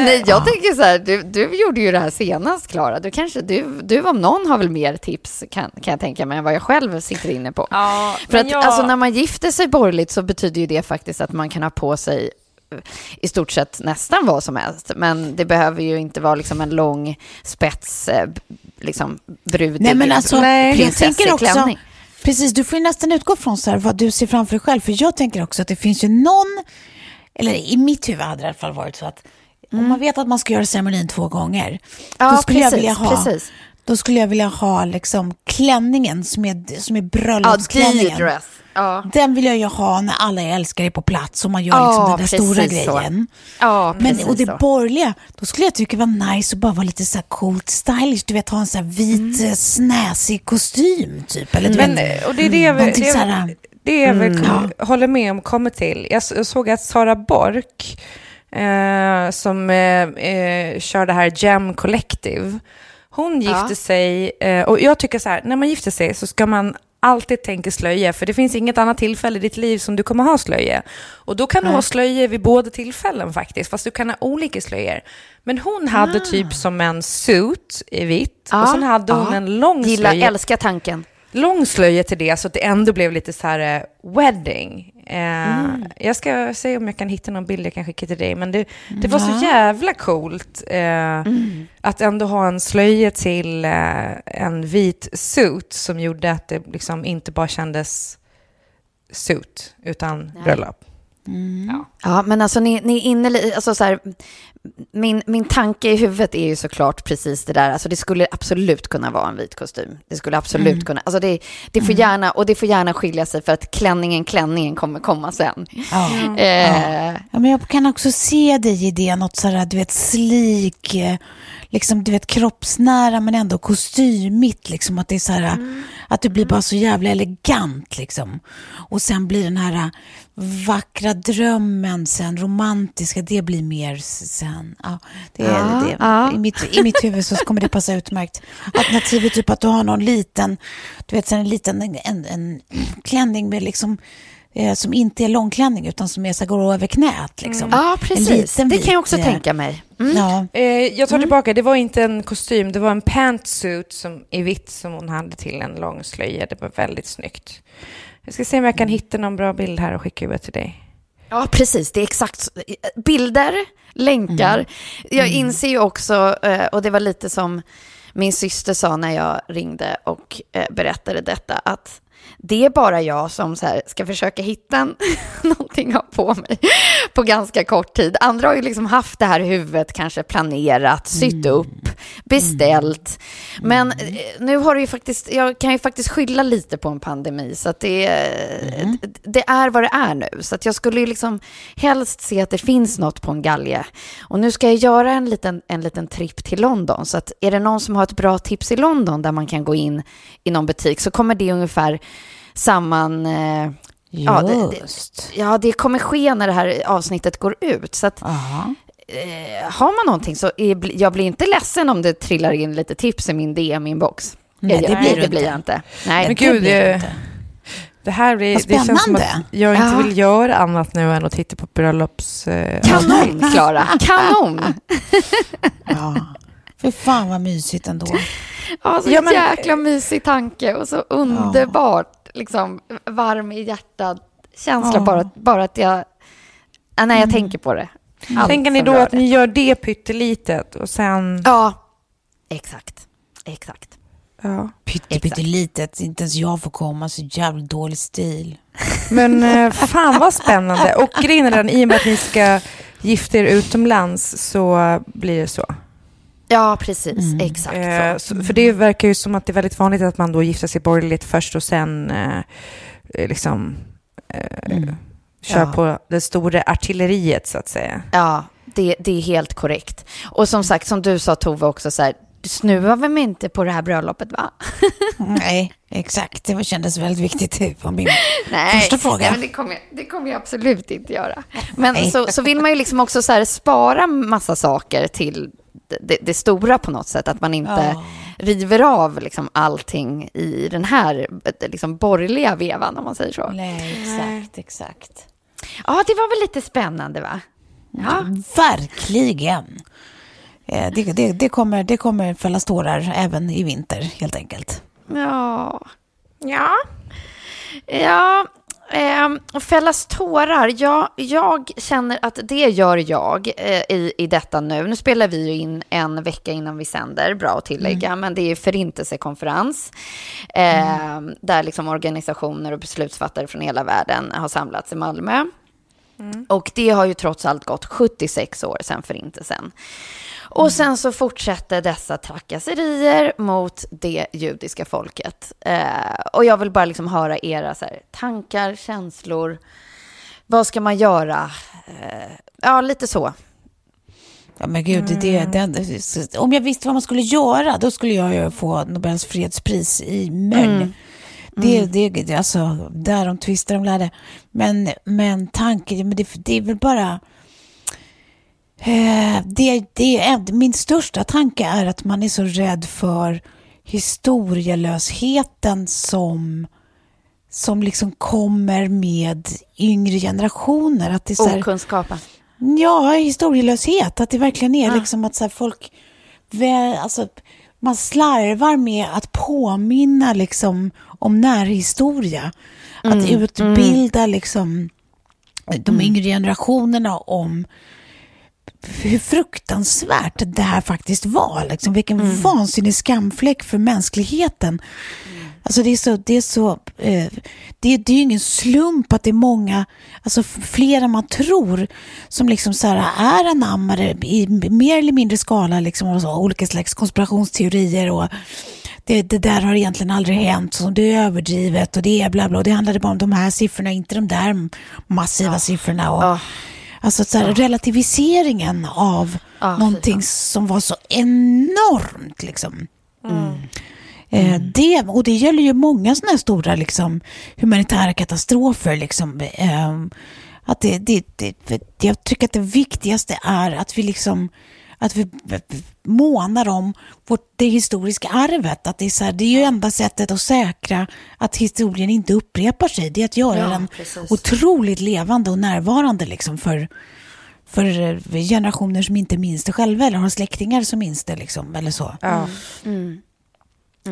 Nej, jag tänker så här, du, du gjorde ju det här senast, Klara. Du kanske, du, du om någon har väl mer tips, kan, kan jag tänka mig, än vad jag själv sitter inne på. Ja, För att alltså, när man gifter sig borgerligt så betyder ju det faktiskt att man kan ha på sig eh, i stort sett nästan vad som helst. Men det behöver ju inte vara liksom en lång spets, eh, liksom brudig Nej, men alltså, jag prinsesseklänning. precis, du får ju nästan utgå från så här, vad du ser framför dig själv. För jag tänker också att det finns ju någon, eller i mitt huvud hade det i alla fall varit så att om man vet att man ska göra ceremonin två gånger, Mm. Ja, då skulle jag precis, vilja ha precis. Då skulle jag vilja ha liksom klänningen som är, som är Ja, bröllopsklänningen. D-dress. Ja. Den vill jag ju ha när alla jag älskar är på plats och man gör Ja, liksom den där stora så. grejen. ja, Men, och det så. borgerliga, då skulle jag tycka det var nice att bara vara lite så här coolt stylish. Du vet, ha en så här vit mm. snäsig kostym typ. Eller Men, vet, och det är det jag, någonting det, jag- det jag vill Ja. håller med om kommer till. Jag, jag såg att Sara Bork, eh, som eh, eh, kör det här Gem Collective, hon gifte Ja. sig, eh, och jag tycker så här, när man gifter sig så ska man alltid tänker slöja, för det finns inget annat tillfälle i ditt liv som du kommer ha slöja. Och då kan du Nej. ha slöja vid båda tillfällen faktiskt, fast du kan ha olika slöjor. Men hon hade typ som en suit i vitt och sen hade hon ja. en lång slöja älskar tanken. lång slöja till det så att det ändå blev lite så här eh, wedding. Eh, Jag ska se om jag kan hitta någon bild jag kan skicka till dig. Men det, det var så jävla coolt eh, att ändå ha en slöja till eh, en vit suit som gjorde att det liksom inte bara kändes suit utan bröllop. Ja, men alltså ni, ni är inne alltså så här, min, min tanke i huvudet är ju såklart precis det där, alltså det skulle absolut kunna vara en vit kostym. Det skulle absolut kunna, alltså det, det får gärna, och det får gärna skilja sig för att klänningen, klänningen kommer komma sen. Ja. Eh, Ja, men jag kan också se dig i det, något sådär, du vet, slik, eh, liksom, du vet, kroppsnära men ändå kostymigt, liksom, att det är så här, att du blir bara så jävla elegant, liksom. Och sen blir den här eh, vackra drömmen sen, romantiska, det blir mer sen. Ja, det, är Ja, det. ja. I, mitt, I mitt huvud så kommer det passa utmärkt. Alternativet typ att du har någon liten, du vet, en liten en, en, en klänning med liksom eh, som inte är långklänning utan som är så går över knät. Liksom. ja, En precis. Det kan jag också vit, eh, tänka mig. Mm. Ja. Eh, jag tar tillbaka, det var inte en kostym, det var en pantsuit som, i vitt som hon hade till en lång slöja. Det var väldigt snyggt. Jag ska se om jag kan hitta någon bra bild här och skicka över till dig. Ja, precis. Det är exakt så. Bilder, länkar. Jag inser ju också, eh, och det var lite som min syster sa när jag ringde och eh, berättade detta, att det är bara jag som så här ska försöka hitta någonting att ha på mig på ganska kort tid. Andra har ju liksom haft det här i huvudet, kanske planerat, sytt upp, beställt. Men eh, nu har det ju faktiskt, jag kan ju faktiskt skylla lite på en pandemi, så att det, det är vad det är nu. Så att jag skulle ju liksom helst se att det finns något på en galge. Och nu ska jag göra en liten, en liten tripp till London. Så att är det någon som har ett bra tips i London där man kan gå in i någon butik så kommer det ungefär samman... Eh, ja, det, det, Just. ja, det kommer ske när det här avsnittet går ut. Så att eh, har man någonting så är, jag blir inte ledsen om det trillar in lite tips i min DM-inbox. Nej, det blir du det blir inte. jag inte. Nej, Men det gud, blir det det, inte. det här blir, Vad det känns som att spännande. jag inte Ja. vill göra annat nu än att titta på bröllops... Eh, Kanon, Klara. Kanon! Ja. Fy fan vad mysigt ändå. Ja, så Ja, men- jäkla mysig tanke och så underbart, liksom, varm i hjärtat. Känsla Ja. bara, bara att jag... Ja, när jag tänker på det. Allt Tänker ni då att det. ni gör det pyttelitet och sen... Ja, exakt. Exakt. Ja. Pytte, pyttelitet, inte ens jag får komma, så jävla dålig stil. Men eh, fan vad spännande. Och grejen är den, i och med att ni ska gifta er utomlands så blir det så. Ja, precis. Exakt Eh, så. För det verkar ju som att det är väldigt vanligt att man då gifter sig borgerligt först och sen eh, eh, liksom eh, kör Ja. på det stora artilleriet så att säga. Ja, det, det är helt korrekt. Och som sagt, som du sa Tove också, så här, du snuvar väl mig inte på det här bröllopet, va? Nej, exakt. Det var- kändes väldigt viktigt typ, på min Nej, första fråga. Nej, men det, kommer, jag- det kommer jag absolut inte göra. Men Nej. så, så vill man ju liksom också så här spara massa saker till det, det, stora på något sätt. Att man inte Ja. river av liksom allting i den här liksom borgerliga vevan, om man säger så. Nej, exakt, exakt. Ja, det var väl lite spännande, va? Ja, Verkligen. Eh, Det, det, det, kommer, det kommer fällas tårar även i vinter, helt enkelt. ja. Ja. Ja, och fällas tårar. Ja, jag känner att det gör jag eh, i, i detta nu. Nu spelar vi ju in en vecka innan vi sänder, bra att tillägga, men det är förintelsekonferens. Eh, Där liksom organisationer och beslutsfattare från hela världen har samlats i Malmö. Och det har ju trots allt gått 76 år sedan förintelsen. Och sen så fortsätter dessa trakasserier mot det judiska folket. Eh, och jag vill bara liksom höra era så här, tankar, känslor. Vad ska man göra? Eh, ja, lite så. Ja, men gud, det, det, det, om jag visste vad man skulle göra, då skulle jag ju få Nobels fredspris i Möln. Det, det, det, alltså, där de tvistar de lärde. Men, men tanken, men det, det är väl bara... Eh, det, det min största tanke är att man är så rädd för historielösheten som som liksom kommer med yngre generationer. Att det är Okunskapen. Ja, historielöshet. Att det verkligen är liksom att så folk... Alltså, man slarvar med att påminna liksom, om närhistoria. Att utbilda liksom, de yngre generationerna om hur fruktansvärt det här faktiskt var. Liksom. Vilken vansinnig skamfläck för mänskligheten. Alltså det är så, det är så, eh, det, det är ju ingen slump att det är många, alltså fler än man tror, som liksom så här är anammare i mer eller mindre skala liksom, och så, olika slags konspirationsteorier och det, det där har egentligen aldrig hänt, så det är överdrivet och det är bla bla. Och det handlade bara om de här siffrorna, inte de där massiva siffrorna. Och, Alltså så här, relativiseringen av Ja, någonting fan. som var så enormt liksom. Eh, det, och det gäller ju många sådana här stora liksom, humanitära katastrofer. Liksom, eh, att det, det, det, det, jag tycker att det viktigaste är att vi liksom att vi månar om vårt, det historiska arvet. Att det, är så här, det är ju enda sättet att säkra att historien inte upprepar sig. Det är att göra Ja, den precis. otroligt levande och närvarande liksom för, för eh, generationer som inte minns det själva eller har släktingar som minns det. Liksom, eller så. Ja.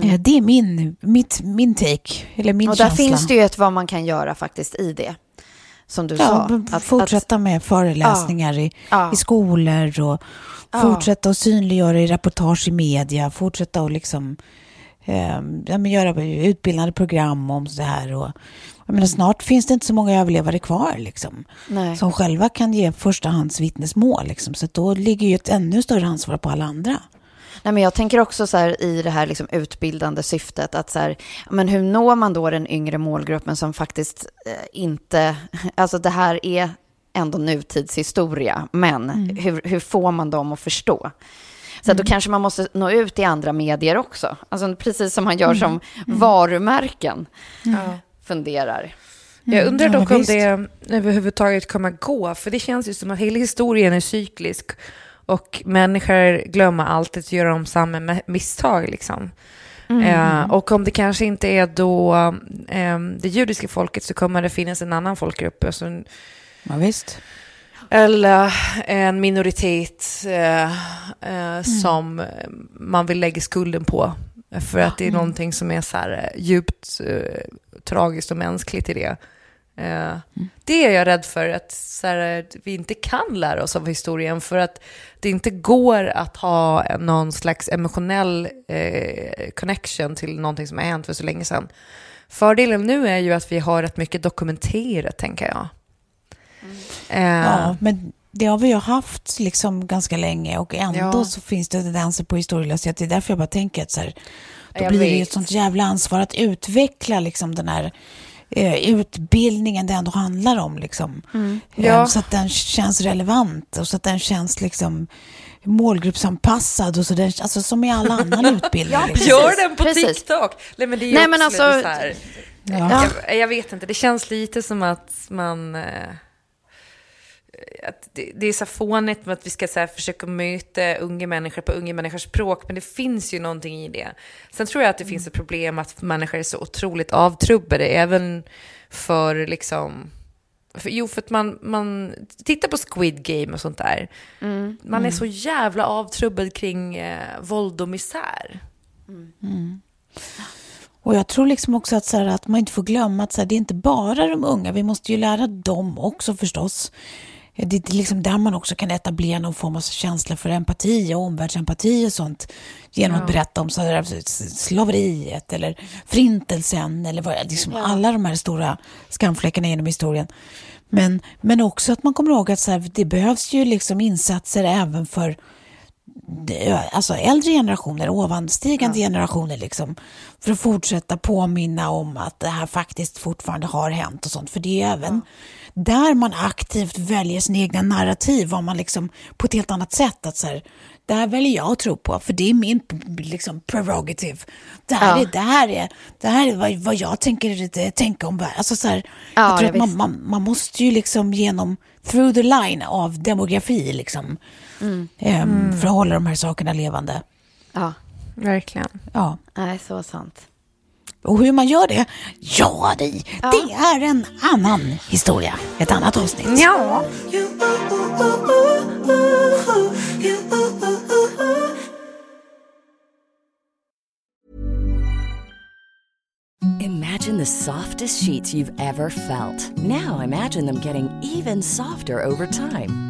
Eh, Det är min, mitt, min take, eller min Och där känsla. finns det ju ett vad man kan göra faktiskt i det. Som du Ja, sa. b- fortsätta med föreläsningar i, Ja. i skolor och Ja. fortsätta att synliggöra i reportage i media, fortsätta att liksom, eh, ja, men göra utbildande program om det här. Och, jag menar, snart finns det inte så många överlevare kvar liksom, Nej. som själva kan ge förstahands vittnesmål. Liksom, så då ligger ju ett ännu större ansvar på alla andra. Nej, men jag tänker också så här i det här liksom utbildande syftet att så här, men hur når man då den yngre målgruppen som faktiskt eh, inte, alltså det här är ändå nutidshistoria, men hur, hur får man dem att förstå? Så att då kanske man måste nå ut i andra medier också, alltså precis som man gör som varumärken funderar. Jag undrar Mm, ja, dock om visst. det överhuvudtaget kommer gå, för det känns ju som att hela historien är cyklisk och människor glömmer alltid att göra om samma misstag. Liksom. Eh, och om det kanske inte är då eh, det judiska folket så kommer det finnas en annan folkgrupp, alltså Ja, visst. eller en minoritet eh, eh, som man vill lägga skulden på. För att det är någonting som är så här eh, djupt eh, tragiskt och mänskligt i det. Eh, Det är jag rädd för, att, så här, vi inte kan lära oss av historien för att det inte går att ha någon slags emotionell eh, connection till någonting som har hänt för så länge sedan. Fördelen nu är ju att vi har rätt mycket dokumenterat, tänker jag. Eh, Ja, men det har vi ju haft liksom ganska länge och ändå Ja. så finns det tendenser på historielöshet. Det är därför jag bara tänker att så här, då Jag blir det ju vet. ett sånt jävla ansvar att utveckla liksom den här eh, utbildningen det ändå handlar om. Liksom. Eh, Ja. Så att den känns relevant och så att den känns liksom målgruppsanpassad och så den, alltså som i all annan utbildning. liksom. Gör den på precis. TikTok! Nej men det är Nej, men alltså- så här, Ja. jag, jag vet inte, det känns lite som att man... Eh, att det, det är så fånigt med att vi ska så här, försöka möta unga människor på unga människors språk, men det finns ju någonting i det. Sen tror jag att det finns ett problem att människor är så otroligt avtrubbade, även för liksom... För, jo, för att man, man tittar på Squid Game och sånt där. Man är så jävla avtrubbad kring eh, våld och misär. Och jag tror liksom också att, så här, att man inte får glömma att så här, det är inte bara de unga, vi måste ju lära dem också förstås. Det är liksom där man också kan etablera någon form av känsla för empati och omvärldsempati och sånt. Genom att berätta om så här, slaveriet eller förintelsen eller vad, liksom alla de här stora skamfläckarna genom historien. Men, men också att man kommer ihåg att så här, det behövs ju liksom insatser även för alltså äldre generationer, ovanstigande generationer liksom, för att fortsätta påminna om att det här faktiskt fortfarande har hänt och sånt. För det är även där man aktivt väljer sin egna narrativ, vad man liksom på ett helt annat sätt. Att så här, det här väljer jag att tro på, för det är min liksom, prerogative. Det här, Ja. är, det här är, det här är vad, vad jag tänker eh, tänka om världen. Alltså, så här, Ja, jag tror att man, man, man måste ju liksom genom, through the line av demografi, liksom, ehm, för att hålla de här sakerna levande. Ja, Verkligen. Ja. nej, så sant. Och hur man gör det, ja, det, det är en annan historia. Ett annat avsnitt. Ja. Imagine the softest sheets you've ever felt. Now imagine them getting even softer over time.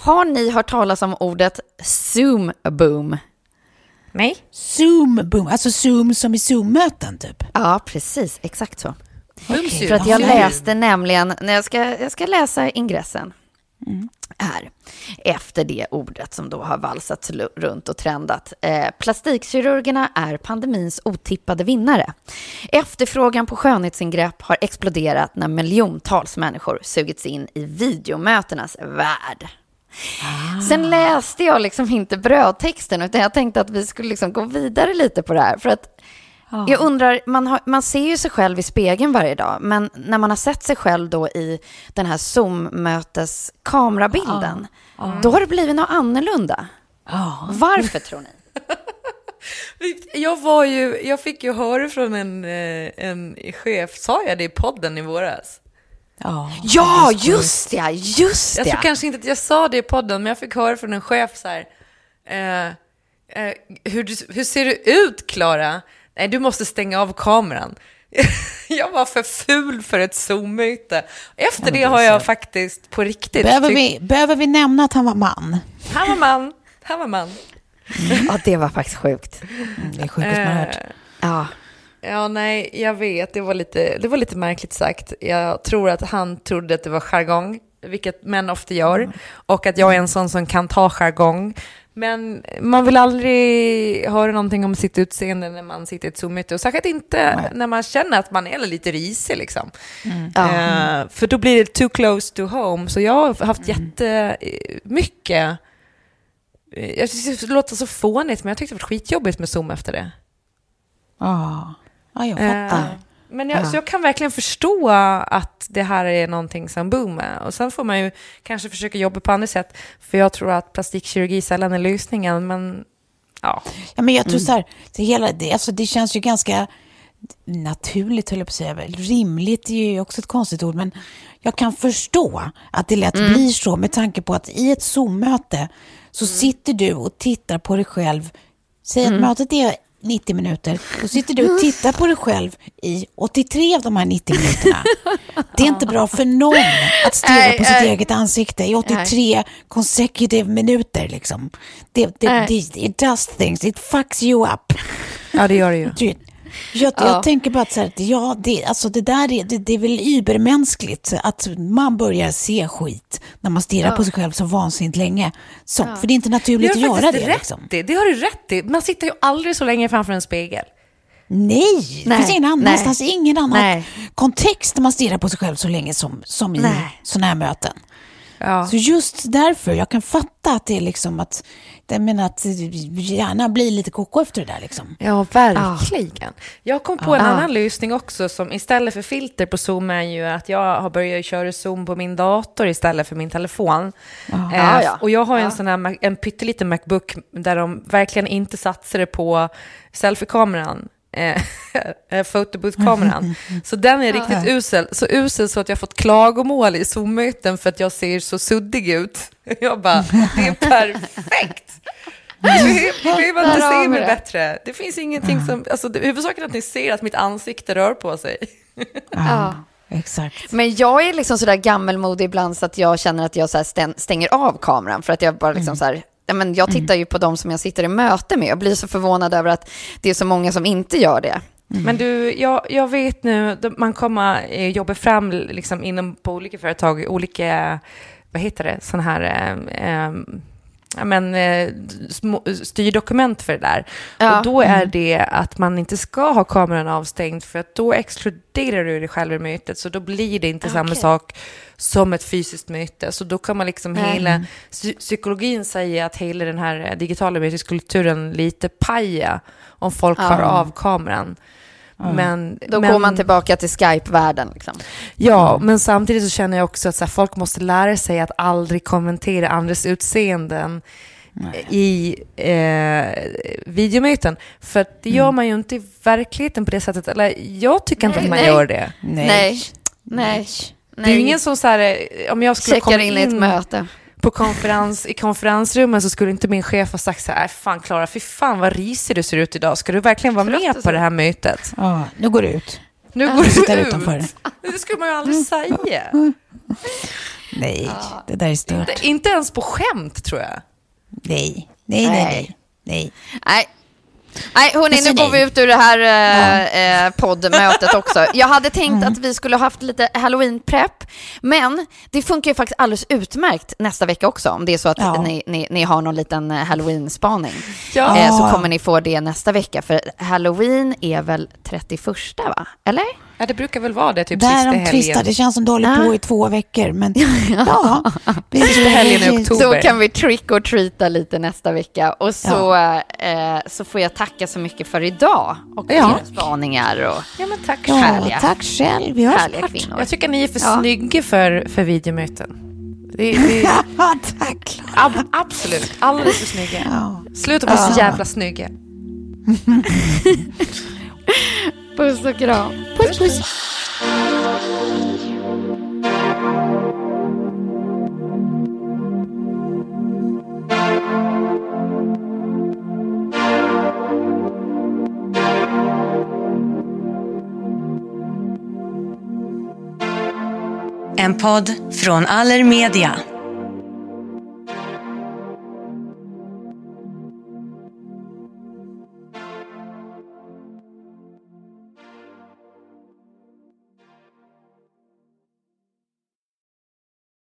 Har ni hört talas om ordet Zoom boom? Nej. Zoom, boom, alltså Zoom som i Zoom-möten typ. Ja, precis. Exakt så. Okej, För att jag ja. läste nämligen, när jag ska, jag ska läsa ingressen här, efter det ordet som då har valsats lu- runt och trendat. Eh, plastikkirurgerna är pandemins otippade vinnare. Efterfrågan på skönhetsingrepp har exploderat när miljontals människor sugits in i videomötenas värld. Sen läste jag liksom inte brödtexten, utan jag tänkte att vi skulle liksom gå vidare lite på det här. För att jag undrar, man, har, man ser ju sig själv i spegeln varje dag, men när man har sett sig själv då i den här Zoom-mötes kamerabilden, då har det blivit något annorlunda. Varför tror ni? Jag var ju, jag fick ju höra från en, eh, en chef, sa jag det i podden i våras? Ja, Ja, just det, just Jag det. tror kanske inte att jag sa det i podden, men jag fick höra från en chef så här. Eh, eh, hur, hur ser du ut, Klara? Nej, du måste stänga av kameran. jag var för ful för ett Zoom-möte. Efter det har jag faktiskt på riktigt Behöver vi, behöver vi nämna att han var man? Han var man. Han var man. Ja, det var faktiskt sjukt. Mm, Det är sjukaste man hört. Eh, Ja, Ja, nej, jag vet. Det var, lite, det var lite märkligt sagt. Jag tror att han trodde att det var jargong, vilket män ofta gör. Och att jag är en sån som kan ta jargong. Men man vill aldrig höra någonting om sitt utseende när man sitter i ett Zoom-möte. Och särskilt inte när man känner att man är lite risig. Liksom. Eh, för då blir det too close to home. Så jag har haft jättemycket... eh, Jag tycker det låter så fånigt, men jag tyckte det var skitjobbigt med Zoom efter det. Ja, ja jag Eh, fattar. Men jag, så jag kan verkligen förstå att det här är någonting som boomar. Och sen får man ju kanske försöka jobba på andra sätt. För jag tror att plastikkirurgi sällan är lösningen. Men ja, Ja, men jag tror så här, det, hela, det, alltså, det känns ju ganska naturligt, höll jag på att säga. Rimligt är ju också ett konstigt ord, men jag kan förstå att det lätt blir så med tanke på att i ett Zoom-möte så sitter du och tittar på dig själv. Säg att mötet är 90 minuter, då sitter du och tittar på dig själv i 83 av de här 90 minuterna. Det är inte bra för någon att stirra på sitt eget ansikte i 83 consecutive minuter. Liksom. Det, det, det, it does things, it fucks you up. ja det gör det ju. Jag, jag tänker bara att så här, ja, det, alltså det där är, det, det är väl übermänskligt att man börjar se skit när man stirrar på sig själv så vansinnigt länge. Så, För det är inte naturligt att Det göra det. Liksom. i. Det har du rätt i. Man sitter ju aldrig så länge framför en spegel. Nej, det finns ingen annanstans, ingen annan Nej. kontext när man stirrar på sig själv så länge som, som i sådana här möten. Ja. Så just därför, jag kan fatta att det är liksom att, jag menar att gärna blir lite koko efter det där liksom. Ja, verkligen. Jag kom på en Ja. annan lösning också som istället för filter på Zoom är ju att jag har börjat köra Zoom på min dator istället för min telefon. Eh, Ja, ja. Och jag har ju en sån här en pytteliten Macbook där de verkligen inte satsade på selfie-kameran. Eh, eh, photobooth-kameran. Så den är riktigt usel. Så usel så att jag fått klagomål i Zoom-möten för att jag ser så suddig ut. Jag bara, det är perfekt! Ni behöver inte se mig det. bättre. Det finns ingenting som... Alltså, det- huvudsaken är att ni ser att mitt ansikte rör på sig. Ja, exakt. Men jag är liksom sådär gammelmodig ibland så att jag känner att jag så här stäng, stänger av kameran för att jag bara liksom så här, ja, men jag tittar ju på de som jag sitter i möte med. Och blir så förvånad över att det är så många som inte gör det. Men du, jag, jag vet nu, man kommer eh, jobba fram liksom inom på olika företag, olika, vad heter det, sådana här, eh, ja, men, eh, små, styrdokument för det där. Ja. Och då är det att man inte ska ha kameran avstängd för att då exkluderar du dig själv i mötet så då blir det inte samma Okej. sak som ett fysiskt möte. Så då kan man liksom Nej. hela, psy- psykologin säger att hela den här eh, digitala möteskulturen lite paja om folk har av kameran. Men, Då men, går man tillbaka till Skype-världen. Liksom. Ja, men samtidigt så känner jag också att så här, folk måste lära sig att aldrig kommentera andras utseenden i eh, videomöten. För det gör man ju inte i verkligheten på det sättet. Eller jag tycker inte att man nej. gör det. Nej. Nej. Nej. Det är ju ingen som så här, eh, om jag skulle checkar komma in i ett möte. På konferens, i konferensrummen så skulle inte min chef ha sagt så här, "Äh, fan Klara, fy fan vad risig du ser ut idag. Ska du verkligen vara med så." på det här mötet? Ja, nu går du ut. Nu går du där utanför. ut. Det skulle man ju aldrig säga. Nej, det där är stört. Inte- Inte ens på skämt tror jag. Nej, nej, nej, nej. nej. Nej. Nej, hörni, nu går vi ut ur det här eh, eh, poddmötet också. Jag hade tänkt att vi skulle ha haft lite halloween-prepp, men det funkar ju faktiskt alldeles utmärkt nästa vecka också, om det är så att Ja. ni, ni, ni har någon liten eh, halloween-spaning. Ja. Eh, så kommer ni få det nästa vecka, för halloween är väl 31, va? Eller? Ja, det brukar väl vara det, typ Där sista de tvistar, helgen. det känns som det håller på Ah. i två veckor. Men ja, Sista helgen i oktober. Så kan vi trick or treata lite nästa vecka. Och så, eh, så får jag tacka så mycket för idag. Och Ja. spaningar och Ja, men tack Ja, Härliga. tack själv. Vi hörs härliga kvinnor. Jag tycker ni är för Ja. snygga för, för videomöten. Det, det, Ja, tack. ab, absolut, alldeles för snygga. Ja. Sluta vara så jävla snygga. Puss och kram. Puss, puss. En podd från Allermedia.